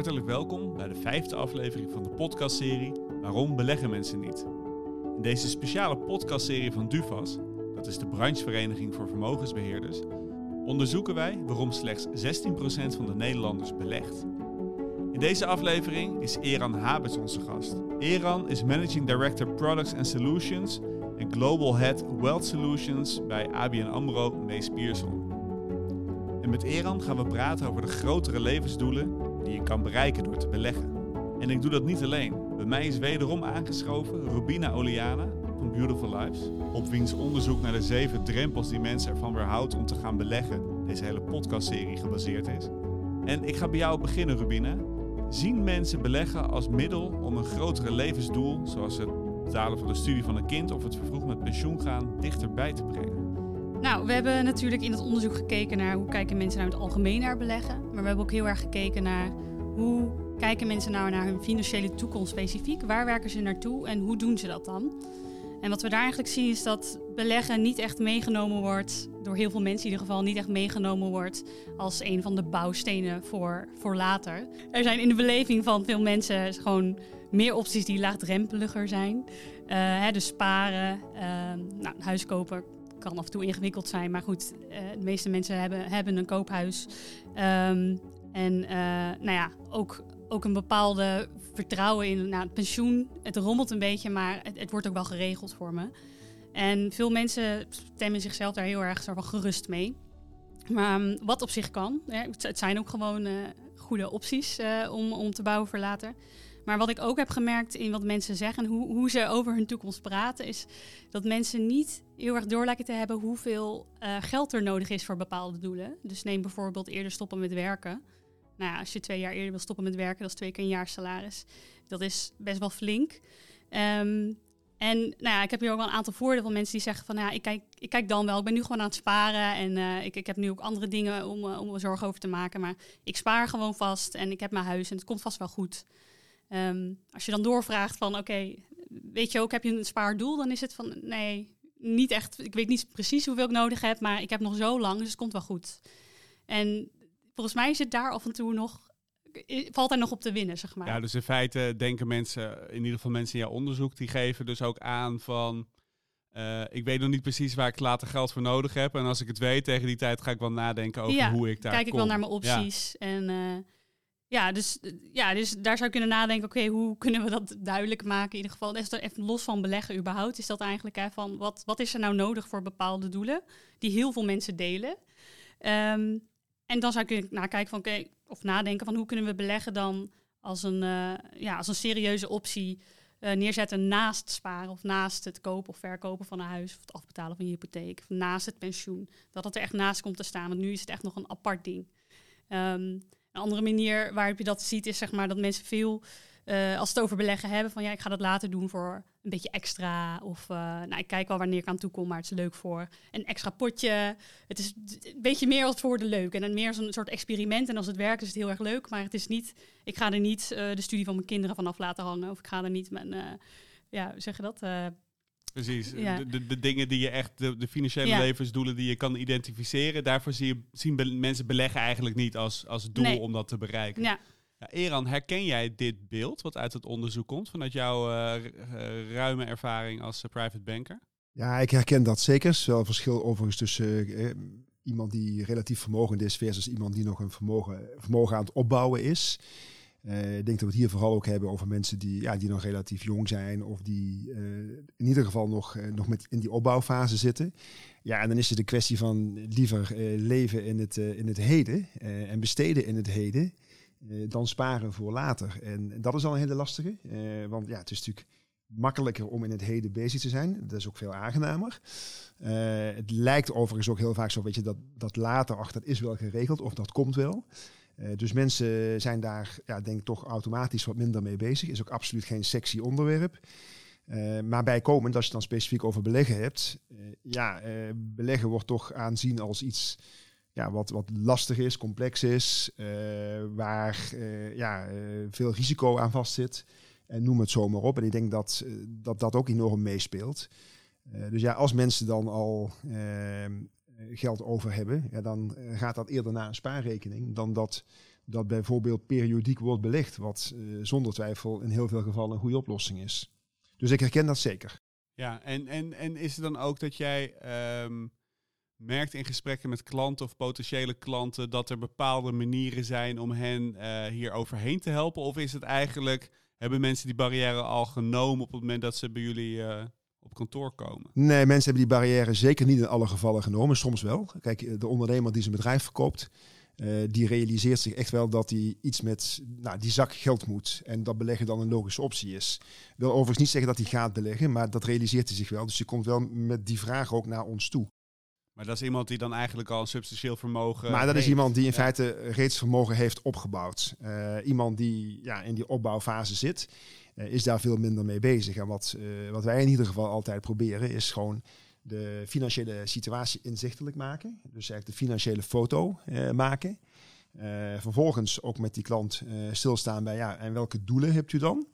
Hartelijk welkom bij de vijfde aflevering van de podcastserie Waarom beleggen mensen niet? In deze speciale podcastserie van DUVAS, dat is de branchevereniging voor vermogensbeheerders, onderzoeken wij waarom slechts 16% van de Nederlanders belegt. In deze aflevering is Eran Habets onze gast. Eran is Managing Director Products and Solutions en Global Head Wealth Solutions bij ABN AMRO Mees Pierson. En met Eran gaan we praten over de grotere levensdoelen die je kan bereiken door te beleggen. En ik doe dat niet alleen. Bij mij is wederom aangeschoven Rubina Oliana van Beautiful Lives, op wiens onderzoek naar de zeven drempels die mensen ervan weerhoudt om te gaan beleggen deze hele podcastserie gebaseerd is. En ik ga bij jou beginnen, Rubina. Zien mensen beleggen als middel om een grotere levensdoel, zoals het betalen van de studie van een kind of het vervroegd met pensioen gaan, dichterbij te brengen? Nou, we hebben natuurlijk in het onderzoek gekeken naar hoe kijken mensen nou in het algemeen naar beleggen. Maar we hebben ook heel erg gekeken naar hoe kijken mensen nou naar hun financiële toekomst specifiek. Waar werken ze naartoe en hoe doen ze dat dan? En wat we daar eigenlijk zien is dat beleggen niet echt meegenomen wordt, door heel veel mensen in ieder geval, niet echt meegenomen wordt als een van de bouwstenen voor, voor later. Er zijn in de beleving van veel mensen gewoon meer opties die laagdrempeliger zijn. Uh, hè, dus sparen, uh, nou, kan af en toe ingewikkeld zijn, maar goed, uh, de meeste mensen hebben, hebben een koophuis. Um, en uh, nou ja, ook, ook een bepaalde vertrouwen in nou, het pensioen. Het rommelt een beetje, maar het, het, wordt ook wel geregeld voor me. En veel mensen stemmen zichzelf daar heel erg van gerust mee. Maar um, wat op zich kan, het zijn ook gewoon uh, goede opties om, om te bouwen voor later. Maar wat ik ook heb gemerkt in wat mensen zeggen, hoe, hoe ze over hun toekomst praten, is dat mensen niet heel erg door lijken te hebben hoeveel uh, geld er nodig is voor bepaalde doelen. Dus neem bijvoorbeeld eerder stoppen met werken. Nou ja, als je twee jaar eerder wil stoppen met werken, dat is twee keer een jaar salaris. Dat is best wel flink. Um, en nou ja, ik heb hier ook wel een aantal voordelen van mensen die zeggen van nou ja, ik kijk, ik kijk dan wel. Ik ben nu gewoon aan het sparen en uh, ik, ik heb nu ook andere dingen om, uh, om me zorgen over te maken. Maar ik spaar gewoon vast en ik heb mijn huis en het komt vast wel goed. Um, als je dan doorvraagt van oké, okay, weet je ook, heb je een spaardoel? Dan is het van nee, niet echt. Ik weet niet precies hoeveel ik nodig heb, maar ik heb nog zo lang, dus het komt wel goed. En volgens mij zit daar af en toe nog. Valt er nog op te winnen, zeg maar. Ja, dus in feite denken mensen, in ieder geval mensen in jouw onderzoek, die geven dus ook aan van. Uh, ik weet nog niet precies waar ik later geld voor nodig heb. En als ik het weet, tegen die tijd ga ik wel nadenken over ja, hoe ik daar kijk ik wel naar mijn opties. Ja. En uh, ja, dus, ja, dus daar zou ik kunnen nadenken, oké, hoe kunnen we dat duidelijk maken? In ieder geval, is er even los van beleggen überhaupt, is dat eigenlijk hè, van wat, wat is er nou nodig voor bepaalde doelen die heel veel mensen delen? Um, en dan zou ik naar kijken van, oké, of nadenken van hoe kunnen we beleggen dan als een, uh, ja, als een serieuze optie uh, neerzetten naast sparen of naast het kopen of verkopen van een huis of het afbetalen van je hypotheek of naast het pensioen. Dat het er echt naast komt te staan, want nu is het echt nog een apart ding. Um, een andere manier waarop je dat ziet is zeg maar dat mensen veel, uh, als het over beleggen hebben, van ja, ik ga dat later doen voor een beetje extra. Of uh, nou, ik kijk wel wanneer ik aan toe kom, maar het is leuk voor een extra potje. Het is een beetje meer als voor de leuk. En dan meer een soort experiment. En als het werkt is het heel erg leuk. Maar het is niet, ik ga er niet uh, de studie van mijn kinderen vanaf laten hangen. Of ik ga er niet mijn, ja, hoe zeg je dat? Precies, ja. de, de, de, dingen die je echt, de, de financiële ja. levensdoelen die je kan identificeren, daarvoor zie je, zien be mensen beleggen eigenlijk niet als, als doel nee. om dat te bereiken. Ja. Ja, Eran, herken jij dit beeld wat uit het onderzoek komt, vanuit jouw uh, uh, ruime ervaring als uh, private banker? Ja, ik herken dat zeker. Er is wel een verschil overigens tussen eh, iemand die relatief vermogend is versus iemand die nog een vermogen, vermogen aan het opbouwen is. Uh, ik denk dat we het hier vooral ook hebben over mensen die, ja, die nog relatief jong zijn of die uh, in ieder geval nog, uh, nog met in die opbouwfase zitten. Ja, en dan is het een kwestie van liever leven in het, in het heden en besteden in het heden dan sparen voor later. En dat is al een hele lastige, want ja, het is natuurlijk makkelijker om in het heden bezig te zijn. Dat is ook veel aangenamer. het lijkt overigens ook heel vaak zo, weet je, dat, dat later, ach, dat is wel geregeld of dat komt wel. Uh, dus mensen zijn daar, ja, denk ik, toch automatisch wat minder mee bezig. Is ook absoluut geen sexy onderwerp. Uh, maar bijkomend, als je het dan specifiek over beleggen hebt, uh, ja, beleggen wordt toch aanzien als iets ja, wat, wat lastig is, complex is, waar ja, veel risico aan vastzit. En noem het zomaar op. En ik denk dat dat, dat ook enorm meespeelt. dus ja, als mensen dan al geld over hebben, ja, dan gaat dat eerder naar een spaarrekening dan dat dat bijvoorbeeld periodiek wordt belegd, wat uh, zonder twijfel in heel veel gevallen een goede oplossing is. Dus ik herken dat zeker. Ja, en, en, en is het dan ook dat jij um, merkt in gesprekken met klanten of potentiële klanten dat er bepaalde manieren zijn om hen uh, hier overheen te helpen? Of is het eigenlijk, hebben mensen die barrière al genomen op het moment dat ze bij jullie op kantoor komen? Nee, mensen hebben die barrière zeker niet in alle gevallen genomen, soms wel. Kijk, de ondernemer die zijn bedrijf verkoopt, uh, die realiseert zich echt wel dat hij iets met nou, die zak geld moet. En dat beleggen dan een logische optie is. Wil overigens niet zeggen dat hij gaat beleggen, maar dat realiseert hij zich wel. Dus je komt wel met die vraag ook naar ons toe. Maar dat is iemand die dan eigenlijk al een substantieel vermogen. Maar dat is iemand die in feite reeds vermogen heeft opgebouwd. Uh, iemand die ja, in die opbouwfase zit, is daar veel minder mee bezig. En wat, uh, wat wij in ieder geval altijd proberen, is gewoon de financiële situatie inzichtelijk maken. Dus eigenlijk de financiële foto maken. vervolgens ook met die klant stilstaan bij, ja, en welke doelen hebt u dan?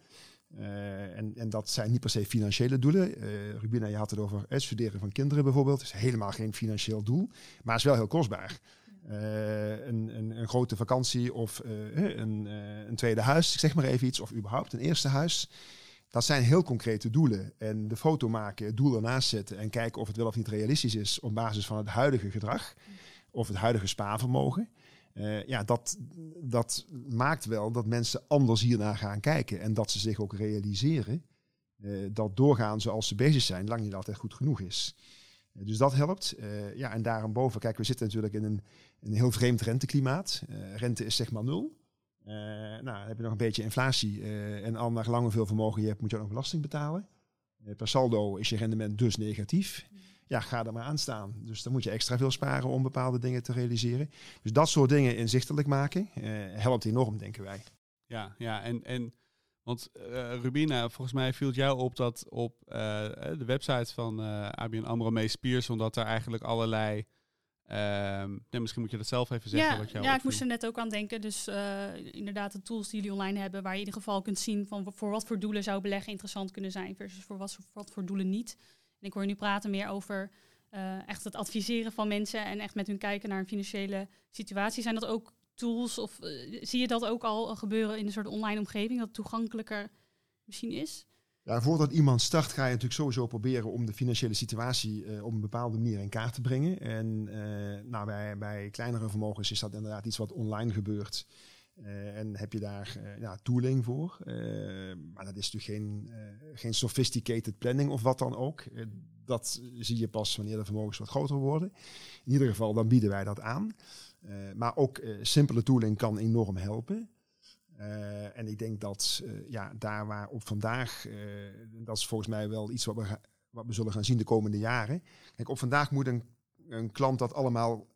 En, en, dat zijn niet per se financiële doelen. Uh, Rubina, je had het over het studeren van kinderen bijvoorbeeld. Dat is helemaal geen financieel doel, maar is wel heel kostbaar. Uh, een, een, een, grote vakantie of een, een, tweede huis, zeg maar even iets, of überhaupt een eerste huis. Dat zijn heel concrete doelen. En de foto maken, het doel ernaast zetten en kijken of het wel of niet realistisch is op basis van het huidige gedrag of het huidige spaarvermogen. Uh, ja, dat, dat maakt wel dat mensen anders hiernaar gaan kijken. En dat ze zich ook realiseren uh, dat doorgaan zoals ze bezig zijn lang niet altijd goed genoeg is. Uh, dus dat helpt. ja, en daarboven, kijk, we zitten natuurlijk in een, een heel vreemd renteklimaat. rente is zeg maar nul. nou, dan heb je nog een beetje inflatie. en al naar lang hoeveel vermogen je hebt, moet je ook nog belasting betalen. per saldo is je rendement dus negatief ja, ga er maar aan staan. Dus dan moet je extra veel sparen om bepaalde dingen te realiseren. Dus dat soort dingen inzichtelijk maken helpt enorm, denken wij. Ja, ja en, en want Rubina, volgens mij viel het jou op dat op de website van ABN AMRO Mees Piers, omdat daar eigenlijk allerlei... Nee, misschien moet je dat zelf even zeggen. Ja, wat jou ja ik moest er net ook aan denken. Dus inderdaad de tools die jullie online hebben, waar je in ieder geval kunt zien van voor wat voor doelen zou beleggen interessant kunnen zijn versus voor wat, wat voor doelen niet. En ik hoor nu praten meer over uh, echt het adviseren van mensen en echt met hun kijken naar een financiële situatie. Zijn dat ook tools of uh, zie je dat ook al gebeuren in een soort online omgeving, dat het toegankelijker misschien is? Ja, voordat iemand start ga je natuurlijk sowieso proberen om de financiële situatie uh, op een bepaalde manier in kaart te brengen. En nou, bij, bij kleinere vermogens is dat inderdaad iets wat online gebeurt. Uh, en heb je daar ja, tooling voor. Maar dat is natuurlijk geen, geen sophisticated planning of wat dan ook. dat zie je pas wanneer de vermogens wat groter worden. In ieder geval, dan bieden wij dat aan. maar ook simpele tooling kan enorm helpen. En ik denk dat ja, daar waar op vandaag, dat is volgens mij wel iets wat we, wat we zullen gaan zien de komende jaren. Kijk, op vandaag moet een een klant dat allemaal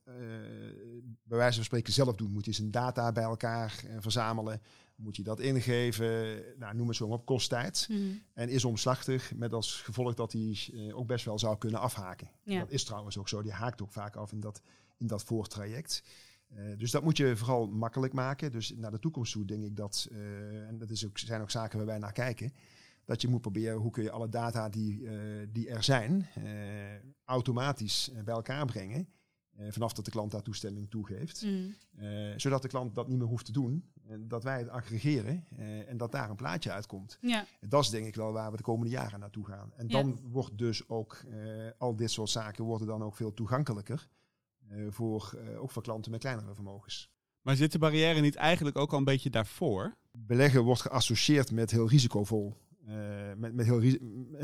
bij wijze van spreken zelf doen. Moet je zijn data bij elkaar verzamelen. Moet je dat ingeven. Nou, noem het zo op, kost tijd. Mm. En is omslachtig met als gevolg dat hij ook best wel zou kunnen afhaken. Ja. Dat is trouwens ook zo. Die haakt ook vaak af in dat, in dat voortraject. Dus dat moet je vooral makkelijk maken. Dus naar de toekomst toe denk ik dat, en dat is ook, zijn ook zaken waar wij naar kijken dat je moet proberen hoe kun je alle data die, uh, die er zijn automatisch bij elkaar brengen. Vanaf dat de klant daar toestemming toegeeft. Mm. zodat de klant dat niet meer hoeft te doen. En dat wij het aggregeren en dat daar een plaatje uitkomt. Ja. Dat is denk ik wel waar we de komende jaren naartoe gaan. En dan ja. wordt dus ook al dit soort zaken worden dan ook veel toegankelijker. Voor, ook voor klanten met kleinere vermogens. Maar zit de barrière niet eigenlijk ook al een beetje daarvoor? Beleggen wordt geassocieerd met heel risicovol. Uh, met, met, heel,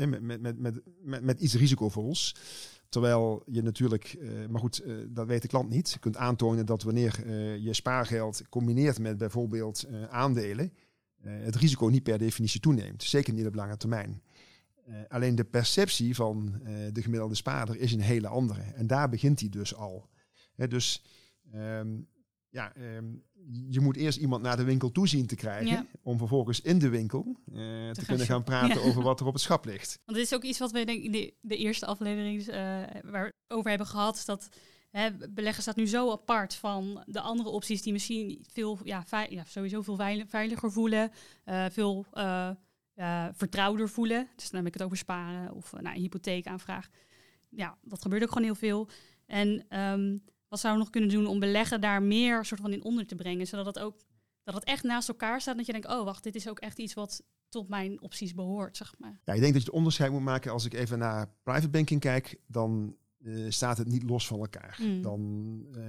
met, met, met, met, iets risicovols. Terwijl je natuurlijk, maar goed, dat weet de klant niet. Je kunt aantonen dat wanneer je spaargeld combineert met bijvoorbeeld aandelen, het risico niet per definitie toeneemt. Zeker niet op lange termijn. alleen de perceptie van de gemiddelde spaarder is een hele andere. En daar begint hij dus al. Dus um, ja, um, je moet eerst iemand naar de winkel toe zien te krijgen. Ja. Om vervolgens in de winkel uh, te, te, kunnen gaan praten ja. over wat er op het schap ligt. Want dit is ook iets wat we denk in de, de eerste aflevering uh, waar over hebben gehad. Dat hè, beleggen staat nu zo apart van de andere opties die misschien veel, ja, ja sowieso veel veiliger voelen. Uh, veel vertrouwder voelen. Dus dan heb ik het over sparen of nou, een hypotheekaanvraag. Ja, dat gebeurt ook gewoon heel veel. En um, wat zouden we nog kunnen doen om beleggen daar meer soort van in onder te brengen, zodat het ook dat het echt naast elkaar staat. Dat je denkt, oh wacht, dit is ook echt iets wat tot mijn opties behoort, zeg maar. Ja, ik denk dat je het onderscheid moet maken. Als ik even naar private banking kijk, dan eh, staat het niet los van elkaar. Mm. Dan eh,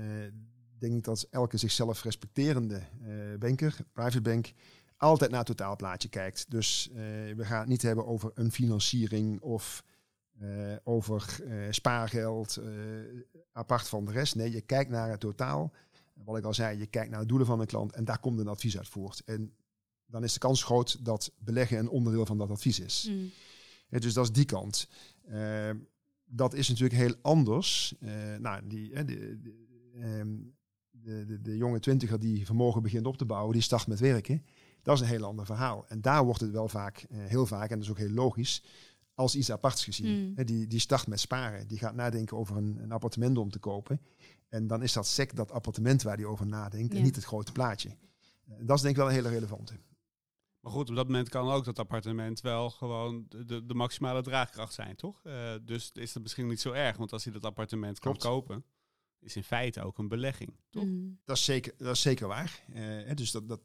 denk ik dat elke zichzelf respecterende eh, banker, private bank, altijd naar het totaalplaatje kijkt. Dus we gaan het niet hebben over een financiering of over spaargeld apart van de rest. Nee, je kijkt naar het totaal. Wat ik al zei, je kijkt naar de doelen van een klant en daar komt een advies uit voort. En dan is de kans groot dat beleggen een onderdeel van dat advies is. Mm. dus dat is die kant. Dat is natuurlijk heel anders. Nou, die, de, de, ehm, de, de, de, jonge twintiger die vermogen begint op te bouwen, die start met werken. Dat is een heel ander verhaal. En daar wordt het wel vaak, eh, heel vaak, en dat is ook heel logisch, als iets aparts gezien. Mm. die, die start met sparen. Die gaat nadenken over een, een, appartement om te kopen. En dan is dat sec dat appartement waar die over nadenkt Ja. en niet het grote plaatje. dat is denk ik wel een hele relevante. Maar goed, op dat moment kan ook dat appartement wel gewoon de, de, maximale draagkracht zijn, toch? Eh, dus is dat misschien niet zo erg, want als hij dat appartement Klopt. kan kopen, is in feite ook een belegging, toch? Mm. Dat is zeker, dat is zeker waar. Eh, hè, dus dat, dat,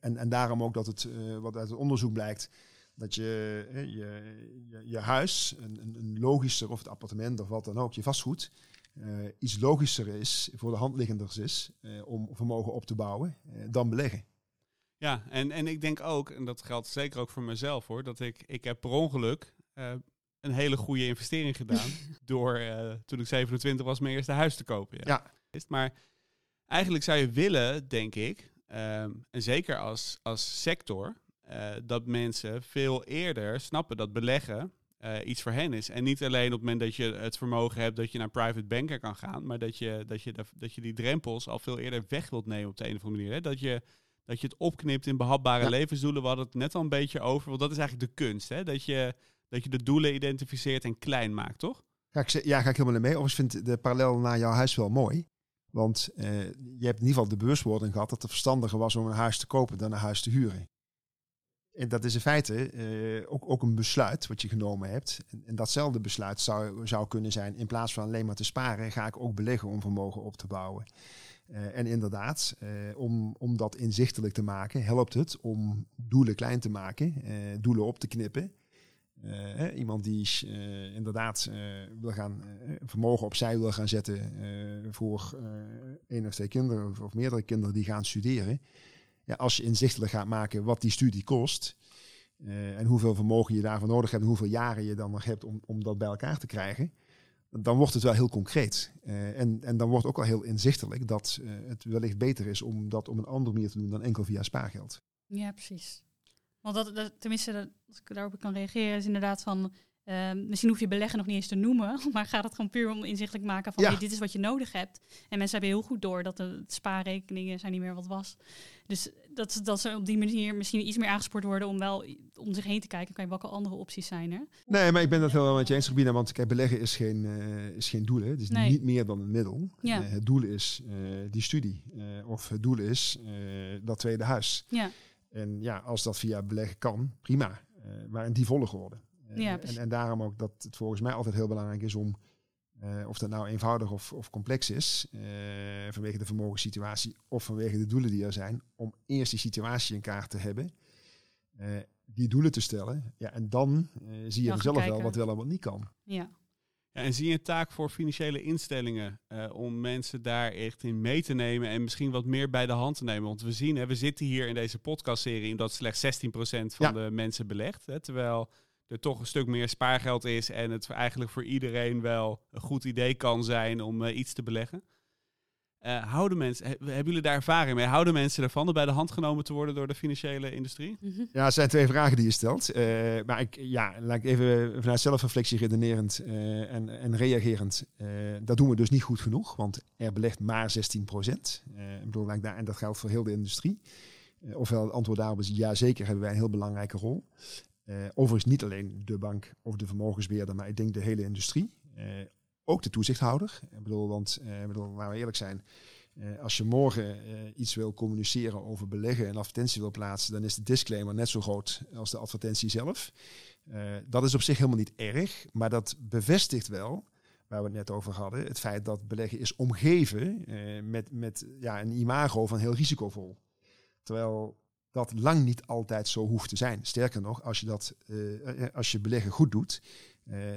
en, en daarom ook dat het, eh, wat uit het onderzoek blijkt, dat je je, je, je huis, een, een, logischer of het appartement of wat dan ook, je vastgoed, eh, iets logischer is, voor de hand liggender is, eh, om vermogen op te bouwen, eh, dan beleggen. Ja, en, en ik denk ook, en dat geldt zeker ook voor mezelf hoor, dat ik, ik heb per ongeluk een hele goede investering gedaan door toen ik 27 was mijn eerste huis te kopen. Ja. Maar eigenlijk zou je willen, denk ik, ehm, en zeker als, als sector, eh, dat mensen veel eerder snappen dat beleggen eh, iets voor hen is. En niet alleen op het moment dat je het vermogen hebt dat je naar private banker kan gaan, maar dat je, dat je, dat je die drempels al veel eerder weg wilt nemen op de een of andere manier. Hè? Dat je dat je het opknipt in behapbare Ja. levensdoelen. We hadden het net al een beetje over, want dat is eigenlijk de kunst. Hè? Dat, je, dat je de doelen identificeert en klein maakt, toch? Ga ik, ja, ga ik helemaal mee. Overigens vind ik de parallel naar jouw huis wel mooi. Want eh, je hebt in ieder geval de bewustwording gehad dat het verstandiger was om een huis te kopen dan een huis te huren. En dat is in feite eh, ook, ook een besluit wat je genomen hebt. En, en datzelfde besluit zou, zou kunnen zijn, in plaats van alleen maar te sparen, ga ik ook beleggen om vermogen op te bouwen. Eh, en inderdaad, eh, om, om dat inzichtelijk te maken, helpt het om doelen klein te maken, doelen op te knippen. Hè, iemand die inderdaad wil gaan vermogen opzij wil gaan zetten voor één of twee kinderen of, of meerdere kinderen die gaan studeren. Ja, als je inzichtelijk gaat maken wat die studie kost eh, en hoeveel vermogen je daarvoor nodig hebt en hoeveel jaren je dan nog hebt om, om dat bij elkaar te krijgen, dan wordt het wel heel concreet. Eh, en, en dan wordt ook wel heel inzichtelijk dat eh, het wellicht beter is om dat op een andere manier te doen dan enkel via spaargeld. Ja, precies. Want dat, dat tenminste, dat, als ik daarop kan reageren, is inderdaad van. Ehm, misschien hoef je beleggen nog niet eens te noemen, maar gaat het gewoon puur om inzichtelijk maken van Ja. hey, dit is wat je nodig hebt. En mensen hebben heel goed door dat de spaarrekeningen zijn niet meer wat was. Dus dat, ze- dat ze op die manier misschien iets meer aangespoord worden om wel om zich heen te kijken. Kan je welke andere opties zijn er? Nee, maar ik ben dat helemaal met je eens, Sabine. Want kijk, beleggen is geen, eh, is geen doel. Hè. Het is Nee. niet meer dan een middel. Ja. Eh, het doel is eh, die studie. Of het doel is dat tweede huis. Ja, En ja, als dat via beleggen kan, prima. Maar in die volgorde. Ja, en, precies. en daarom ook dat het volgens mij altijd heel belangrijk is om, eh, of dat nou eenvoudig of, of complex is, eh, vanwege de vermogenssituatie of vanwege de doelen die er zijn, om eerst die situatie in kaart te hebben, eh, die doelen te stellen. Ja, en dan eh, zie je vanzelf wel wat wel en wat niet kan. ja. Ja, en zie je een taak voor financiële instellingen eh, om mensen daar echt in mee te nemen en misschien wat meer bij de hand te nemen? Want we zien, hè, we zitten hier in deze podcastserie omdat slechts 16% van Ja. de mensen belegt. Hè, terwijl er toch een stuk meer spaargeld is en het eigenlijk voor iedereen wel een goed idee kan zijn om eh, iets te beleggen. Eh, houden mensen, he- hebben jullie daar ervaring mee? Houden mensen ervan om bij de hand genomen te worden door de financiële industrie? Mhm. Ja, het zijn twee vragen die je stelt. Eh, maar ik, ja, laat ik even vanuit zelfreflectie redenerend eh, en, en reagerend. eh, dat doen we dus niet goed genoeg, want er belegt maar 16 procent. ik bedoel, laat ik daar, en dat geldt voor heel de industrie. Eh, ofwel het antwoord daarop is ja, zeker hebben wij een heel belangrijke rol. Eh, overigens niet alleen de bank of de vermogensbeheerder, maar ik denk de hele industrie. Eh, ook de toezichthouder. Ik bedoel, want ik bedoel, laten we eerlijk zijn. Als je morgen iets wil communiceren over beleggen en advertentie wil plaatsen, dan is de disclaimer net zo groot als de advertentie zelf. Dat is op zich helemaal niet erg, maar dat bevestigt wel, waar we het net over hadden, het feit dat beleggen is omgeven met, met ja, een imago van heel risicovol. terwijl dat lang niet altijd zo hoeft te zijn. Sterker nog, als je, dat, als je beleggen goed doet,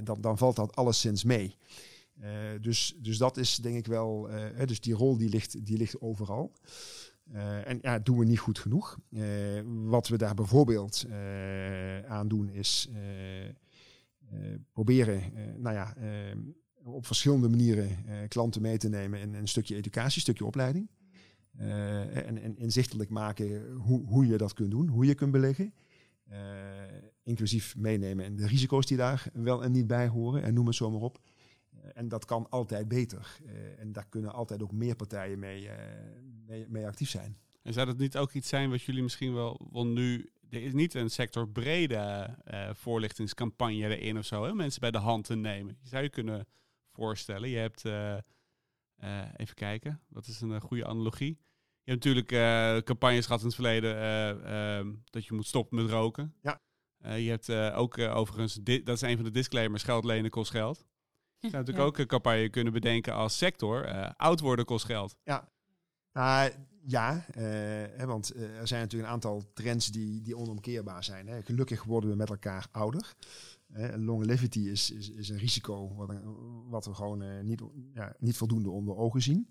dan, dan valt dat alleszins mee. dus, dus dat is denk ik wel, dus die rol die ligt, die ligt overal. En ja, doen we niet goed genoeg. Wat we daar bijvoorbeeld aan doen is proberen, nou ja, op verschillende manieren klanten mee te nemen in een stukje educatie, een stukje opleiding. En, en inzichtelijk maken hoe, hoe je dat kunt doen, hoe je kunt beleggen. inclusief meenemen en de risico's die daar wel en niet bij horen, en noem het zo maar op. En dat kan altijd beter. en daar kunnen altijd ook meer partijen mee, mee, actief zijn. En zou dat niet ook iets zijn wat jullie misschien wel, want nu, er is niet een sectorbrede voorlichtingscampagne erin of zo, hè? mensen bij de hand te nemen. Je zou je kunnen voorstellen, je hebt, even kijken, wat is een goede analogie? Je hebt natuurlijk campagnes gehad in het verleden ehm, dat je moet stoppen met roken. Ja. je hebt ook overigens, dat is een van de disclaimers, geld lenen kost geld. Je zou natuurlijk ook een campagne kunnen bedenken als sector. oud worden kost geld. Ja, uh, ja, want er zijn natuurlijk een aantal trends die, die onomkeerbaar zijn. Hè. Gelukkig worden we met elkaar ouder. longevity is, is, is een risico wat, wat we gewoon eh, niet, ja, niet voldoende onder ogen zien.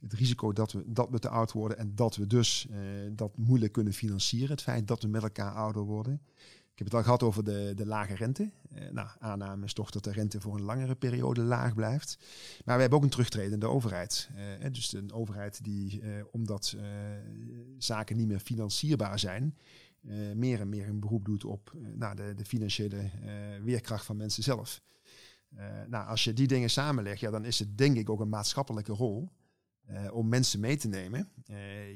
Het risico dat we, dat we te oud worden en dat we dus dat moeilijk kunnen financieren. Het feit dat we met elkaar ouder worden. Ik heb het al gehad over de, de lage rente. Eh, nou, aanname is toch dat de rente voor een langere periode laag blijft. Maar we hebben ook een terugtredende overheid. Eh, dus een overheid die, eh, omdat eh, zaken niet meer financierbaar zijn, eh, meer en meer een beroep doet op eh, nou, de, de, financiële weerkracht van mensen zelf. nou, als je die dingen samenlegt, ja, dan is het denk ik ook een maatschappelijke rol om mensen mee te nemen.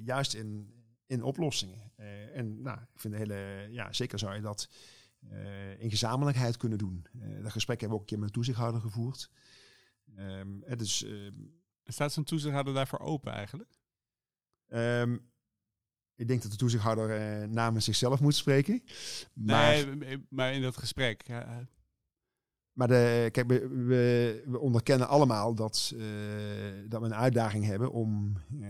juist in, in oplossingen. Uh, en nou, ik vind de hele, ja, zeker zou je dat in gezamenlijkheid kunnen doen. Dat gesprek hebben we ook een keer met de toezichthouder gevoerd. Um, dus, Staat zo'n toezichthouder daarvoor open eigenlijk? Um, ik denk dat de toezichthouder namens zichzelf moet spreken. Maar, nee, maar in dat gesprek. Ja, maar kijk, we, we, onderkennen allemaal dat, uh, dat we een uitdaging hebben om uh,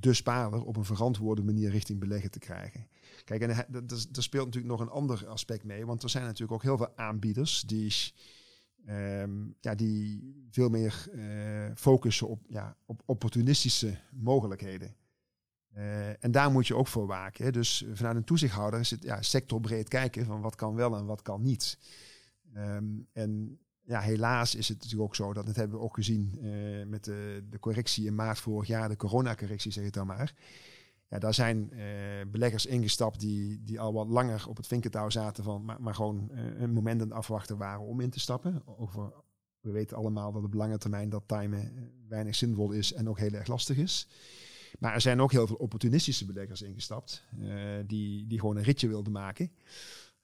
de spaarder op een verantwoorde manier richting beleggen te krijgen. Kijk, en er speelt natuurlijk nog een ander aspect mee, want er zijn natuurlijk ook heel veel aanbieders die, um, ja, die veel meer uh, focussen op, ja, op opportunistische mogelijkheden. en daar moet je ook voor waken. Dus vanuit een toezichthouder is het ja, sectorbreed kijken van wat kan wel en wat kan niet. Um, en ja, helaas is het natuurlijk ook zo, dat het hebben we ook gezien uh, met de, de, correctie in maart vorig jaar, de coronacorrectie zeg ik dan maar. Ja, daar zijn uh, beleggers ingestapt die, die al wat langer op het vinkentouw zaten, van, maar, maar gewoon uh, een moment aan het afwachten waren om in te stappen. Over, we weten allemaal dat op lange termijn dat timen weinig zinvol is en ook heel erg lastig is. Maar er zijn ook heel veel opportunistische beleggers ingestapt, die, die gewoon een ritje wilden maken.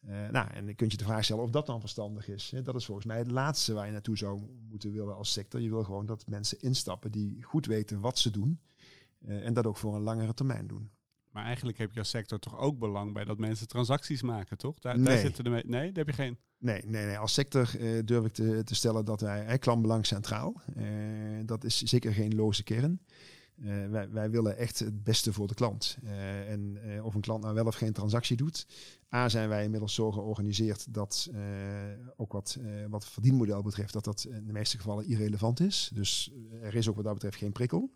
Uh, nou, en dan kun je de vraag stellen of dat dan verstandig is. Dat is volgens mij het laatste waar je naartoe zou moeten willen als sector. Je wil gewoon dat mensen instappen die goed weten wat ze doen. Uh, en dat ook voor een langere termijn doen. Maar eigenlijk heb je als sector toch ook belang bij dat mensen transacties maken, toch? Daar, nee. daar zitten de nee, daar heb je geen. Nee, nee, nee. als sector uh, durf ik te, te, stellen dat wij klantbelang centraal. dat is zeker geen loze kern. Uh, wij, wij, willen echt het beste voor de klant. Uh, en uh, of een klant nou wel of geen transactie doet. A, zijn wij inmiddels zo georganiseerd dat ook wat, wat verdienmodel betreft, dat dat in de meeste gevallen irrelevant is. Dus er is ook wat dat betreft geen prikkel.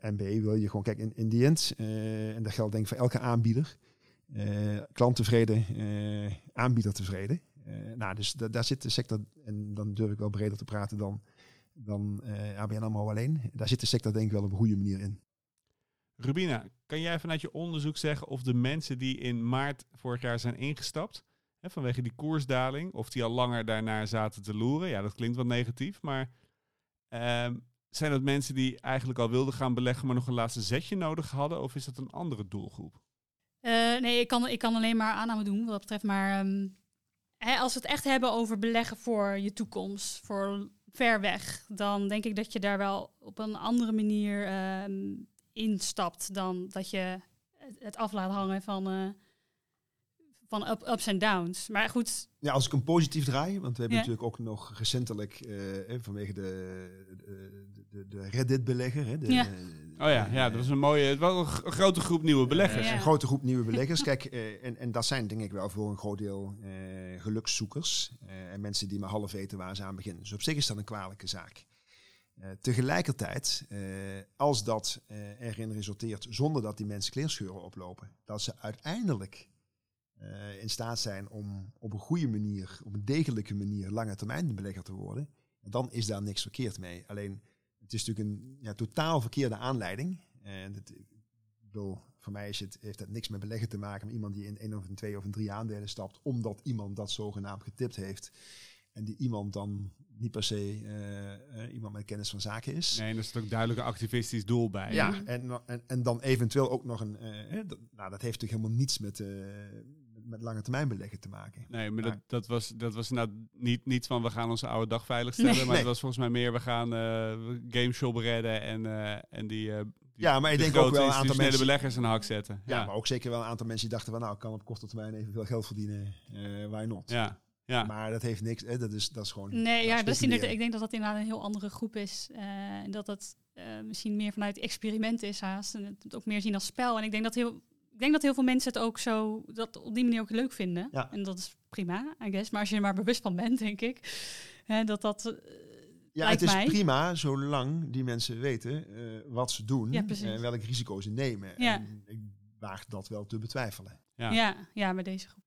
en B, wil je gewoon, kijk, in, in end, en dat geldt denk ik voor elke aanbieder, klant tevreden, aanbieder tevreden. nou, dus daar zit de sector, en dan durf ik wel breder te praten dan dan uh, ABN AMRO alleen. Daar zit de sector denk ik wel op een goede manier in. Rubina, kan jij vanuit je onderzoek zeggen of de mensen die in maart vorig jaar zijn ingestapt, hè, vanwege die koersdaling, of die al langer daarnaar zaten te loeren? Ja, dat klinkt wat negatief, maar uh, zijn dat mensen die eigenlijk al wilden gaan beleggen, maar nog een laatste zetje nodig hadden, of is dat een andere doelgroep? Uh, nee, ik kan, ik kan alleen maar aanname doen wat dat betreft, maar um, hè, als we het echt hebben over beleggen voor je toekomst, voor ver weg, dan denk ik dat je daar wel op een andere manier uh, instapt dan dat je het af laat hangen van, uh, van up, ups en downs. Maar goed. Ja, als ik hem positief draai, want we hebben Ja. natuurlijk ook nog recentelijk eh, eh, vanwege de, de, de, de Reddit-belegger. hè, de- Ja. Oh ja, ja, dat was een mooie, wel een, grote groep nieuwe beleggers. Ja. Een grote groep nieuwe beleggers. Kijk, eh, en, en dat zijn denk ik wel voor een groot deel eh, gelukszoekers. En mensen die maar half weten waar ze aan beginnen. Dus op zich is dat een kwalijke zaak. Eh, tegelijkertijd, eh, als dat eh, erin resulteert zonder dat die mensen kleerscheuren oplopen, dat ze uiteindelijk in staat zijn om op een goede manier, op een degelijke manier, lange termijn belegger te worden, dan is daar niks verkeerd mee. Alleen, het is natuurlijk een ja, totaal verkeerde aanleiding. En ik bedoel, voor mij is het, heeft het niks met beleggen te maken met iemand die in één of een twee of een drie aandelen stapt, omdat iemand dat zogenaamd getipt heeft. En die iemand dan niet per se eh, eh, iemand met kennis van zaken is. Nee, en er zit ook duidelijk een activistisch doel bij. Ja, en, en, en dan eventueel ook nog een. eh, hè, dat, nou, dat heeft natuurlijk helemaal niets met, eh, met, lange termijn beleggen te maken. Nee, maar Maar- dat, dat was, dat was nou niet, niet van we gaan onze oude dag veiligstellen. Nee. Maar Nee. het was volgens mij meer we gaan eh GameShop redden en, eh, en die, eh, die Ja, maar ik de denk ook wel een aantal mensen. beleggers een hak zetten. Ja, Ja, maar ook zeker wel een aantal mensen die dachten van nou, ik kan op korte termijn evenveel geld verdienen. eh why not? ja, ja. Maar dat heeft niks. Hè, dat, is, dat is gewoon. Nee, ja, dat is inderdaad, ik denk dat dat inderdaad een heel andere groep is. eh, en dat dat eh, misschien meer vanuit experiment is haast. En het ook meer zien als spel. En ik denk dat heel, ik denk dat heel veel mensen het ook zo, dat op die manier ook leuk vinden. Ja. En dat is prima, I guess. Maar als je er maar bewust van bent, denk ik. Hè, dat dat... eh, Ja, lijkt het is mij. prima zolang die mensen weten eh, wat ze doen Ja, en welke risico's ze nemen. Ja. En ik waag dat wel te betwijfelen. Ja. ja. Ja, bij deze groep.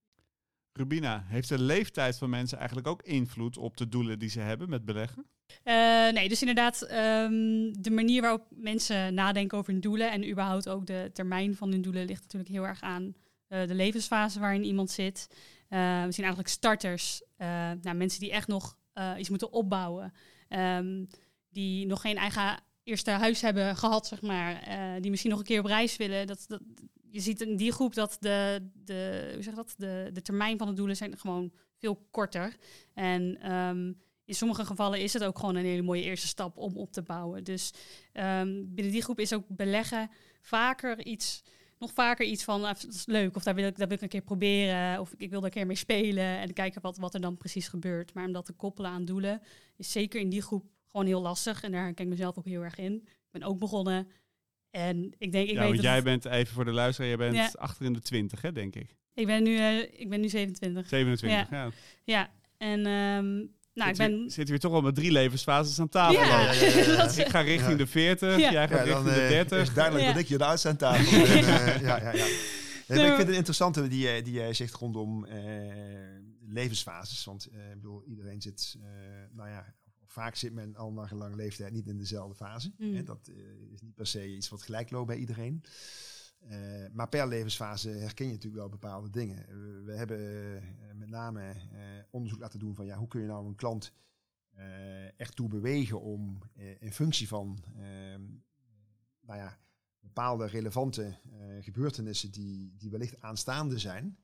Rubina, heeft de leeftijd van mensen eigenlijk ook invloed op de doelen die ze hebben met beleggen? Eh, nee, dus inderdaad, ehm, de manier waarop mensen nadenken over hun doelen en überhaupt ook de termijn van hun doelen ligt natuurlijk heel erg aan eh, de levensfase waarin iemand zit. Eh, we zien eigenlijk starters, eh, nou, mensen die echt nog eh, iets moeten opbouwen, ehm, die nog geen eigen eerste huis hebben gehad, zeg maar, eh, die misschien nog een keer op reis willen. Dat, dat, je ziet in die groep dat de, de, hoe zeg dat? De, de termijn van de doelen zijn gewoon veel korter. En ehm, in sommige gevallen is het ook gewoon een hele mooie eerste stap om op te bouwen. Dus ehm, binnen die groep is ook beleggen vaker iets, nog vaker iets van, ah, dat is leuk, of daar wil ik, dat wil ik een keer proberen, of ik wil er een keer mee spelen en kijken wat, wat er dan precies gebeurt. Maar om dat te koppelen aan doelen is zeker in die groep gewoon heel lastig. En daar herken ik mezelf ook heel erg in. Ik ben ook begonnen en ik denk, ik ja, weet want jij het- bent, even voor de luisteraar, jij bent Ja. achter in de 20, hè, denk ik. ik ben nu, eh, ik ben nu 27. 27, ja. Ja, en ehm, nou, ik ben... weer- Zitten we toch al met drie levensfases aan tafel. Ja, ja, ja, ja, ja. dat is- Ik ga richting Ja. de 40, Ja. jij gaat Ja, dan richting de eh, 30. is duidelijk Ja. dat ik je de oudste aan tafel ben. Eh, ja, ja, ja. Nee, ik vind het interessante die, jij- die jij zegt rondom eh, levensfases. Want eh, ik bedoel, iedereen zit, eh, nou ja, vaak zit men al naar gelang leeftijd niet in dezelfde fase. Mm. Hè, dat eh, is niet per se iets wat gelijk loopt bij iedereen. Eh, maar per levensfase herken je natuurlijk wel bepaalde dingen. We hebben eh, met name eh, onderzoek laten doen van ja, hoe kun je nou een klant echt toe bewegen om in functie van ehm, nou ja, bepaalde relevante gebeurtenissen die, die wellicht aanstaande zijn,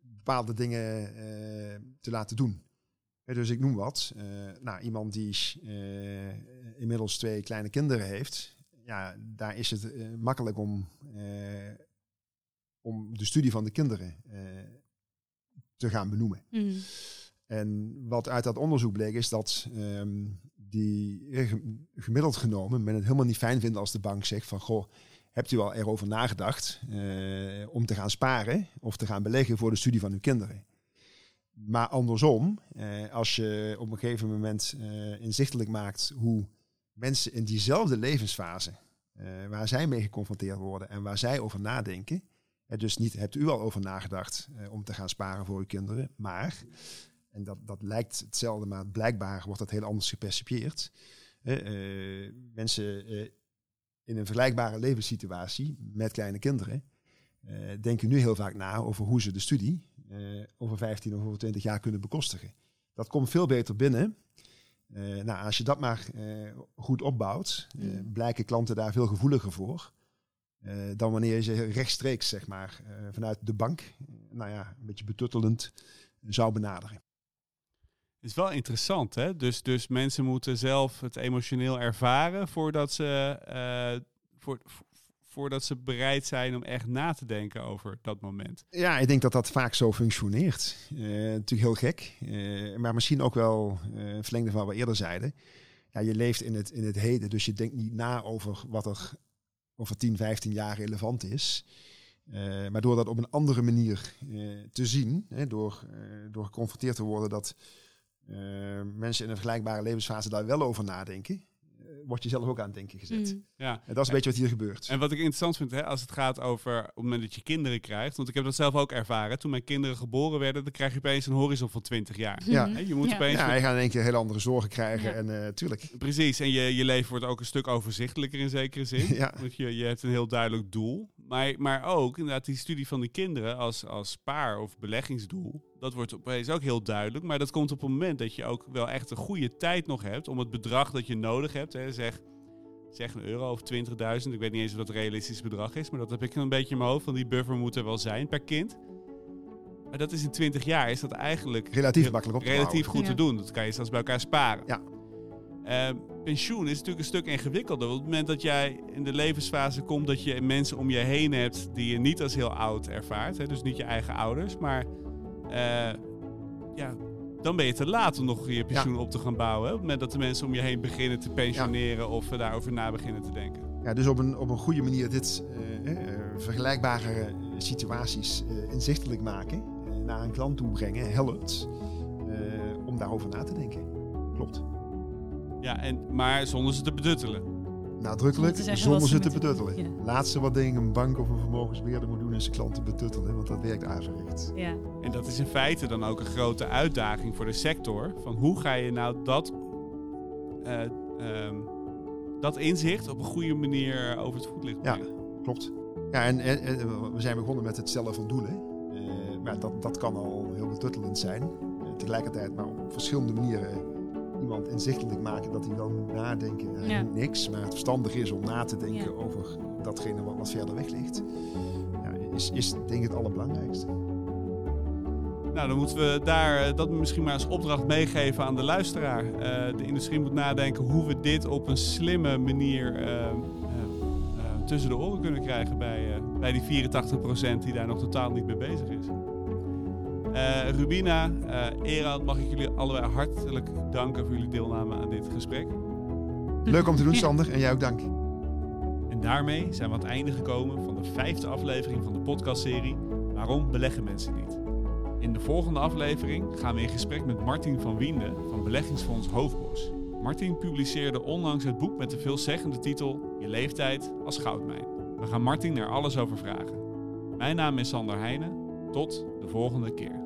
bepaalde dingen te laten doen. Dus ik noem wat. nou, iemand die inmiddels twee kleine kinderen heeft, ja, daar is het eh, makkelijk om, eh, om de studie van de kinderen eh, te gaan benoemen. Mm. En wat uit dat onderzoek bleek is dat ehm, die gem- gemiddeld genomen men het helemaal niet fijn vinden als de bank zegt van goh, hebt u al erover nagedacht om te gaan sparen of te gaan beleggen voor de studie van uw kinderen? Maar andersom, eh, als je op een gegeven moment eh, inzichtelijk maakt hoe mensen in diezelfde levensfase, eh, waar zij mee geconfronteerd worden en waar zij over nadenken, dus niet hebt u al over nagedacht eh, om te gaan sparen voor uw kinderen, maar en dat, dat lijkt hetzelfde, maar blijkbaar wordt dat heel anders gepercipieerd. Eh, mensen in een vergelijkbare levenssituatie met kleine kinderen denken nu heel vaak na over hoe ze de studie over 15 of over 20 jaar kunnen bekostigen. Dat komt veel beter binnen. Eh, nou, als je dat maar eh, goed opbouwt, eh, blijken klanten daar veel gevoeliger voor. dan wanneer je ze rechtstreeks, zeg maar, vanuit de bank, nou ja, een beetje betuttelend zou benaderen. Het is wel interessant, hè? Dus, dus mensen moeten zelf het emotioneel ervaren voordat ze, voor, voordat ze bereid zijn om echt na te denken over dat moment? Ja, ik denk dat dat vaak zo functioneert. Uh, natuurlijk heel gek, uh, maar misschien ook wel uh, verlengde van wat we eerder zeiden. Ja, je leeft in het, in het heden, dus je denkt niet na over wat er over 10, 15 jaar relevant is. Maar door dat op een andere manier te zien, hè, door, door geconfronteerd te worden dat mensen in een vergelijkbare levensfase daar wel over nadenken, word je zelf ook aan het denken gezet. Mm. Ja. En dat is een beetje wat hier gebeurt. En wat ik interessant vind, hè, als het gaat over op het moment dat je kinderen krijgt, want ik heb dat zelf ook ervaren. Toen mijn kinderen geboren werden, dan krijg je opeens een horizon van 20 jaar. Ja, hè, je moet ja. opeens. Ja, je gaat in één keer hele andere zorgen krijgen. Ja. En uh, tuurlijk. Precies. En je, je leven wordt ook een stuk overzichtelijker in zekere zin. ja. Want je, je hebt een heel duidelijk doel. Maar, maar ook inderdaad die studie van die kinderen als, als paar- of beleggingsdoel. Dat wordt opeens ook heel duidelijk. Maar dat komt op het moment dat je ook wel echt een goede tijd nog hebt om het bedrag dat je nodig hebt. Hè, zeg, zeg een euro of 20.000. Ik weet niet eens of dat een realistisch bedrag is. Maar dat heb ik een beetje in mijn hoofd. Van die buffer moet er wel zijn per kind. Maar dat is in 20 jaar is dat eigenlijk relatief makkelijk op relatief goed te doen. Dat kan je zelfs bij elkaar sparen. Ja. Uh, pensioen is natuurlijk een stuk ingewikkelder. Want op het moment dat jij in de levensfase komt dat je mensen om je heen hebt die je niet als heel oud ervaart, hè, dus niet je eigen ouders, maar uh, ja, dan ben je te laat om nog je pensioen ja. op te gaan bouwen. Hè, op het moment dat de mensen om je heen beginnen te pensioneren ja. of uh, daarover na beginnen te denken. Ja, dus op een, op een goede manier dit uh, vergelijkbare situaties inzichtelijk maken, naar een klant toe brengen, helpt om daarover na te denken. Klopt. Ja, en, maar zonder ze te beduttelen. Nadrukkelijk, zonder ze te beduttelen. Ja. Laatste wat ding een bank of een vermogensbeheerder moet doen is zijn klanten betuttelen, want dat werkt averechts. Ja. En dat is in feite dan ook een grote uitdaging voor de sector. Van hoe ga je nou dat, uh, um, dat inzicht op een goede manier over het voetlicht brengen? Ja, klopt. Ja, en, en, en, we zijn begonnen met het stellen van doelen. Uh, maar dat, dat kan al heel betuttelend zijn. Uh, tegelijkertijd, maar op verschillende manieren iemand inzichtelijk maken dat hij dan nadenken aan ja. niks, maar het verstandig is om na te denken ja. over datgene wat, wat verder weg ligt, ja, is, is denk ik het allerbelangrijkste. Nou, dan moeten we daar dat misschien maar als opdracht meegeven aan de luisteraar. Uh, de industrie moet nadenken hoe we dit op een slimme manier uh, uh, tussen de oren kunnen krijgen bij, bij die 84% die daar nog totaal niet mee bezig is. Uh, Rubina, uh, mag ik jullie allebei hartelijk danken voor jullie deelname aan dit gesprek. Leuk om te doen, Sander. En jij ook dank. En daarmee zijn we aan het einde gekomen van de vijfde aflevering van de podcastserie Waarom beleggen mensen niet? In de volgende aflevering gaan we in gesprek met Martin van Wiende van beleggingsfonds Hoofdbos. Martin publiceerde onlangs het boek met de veelzeggende titel Je leeftijd als goudmijn. We gaan Martin er alles over vragen. Mijn naam is Sander Heijnen. Tot de volgende keer.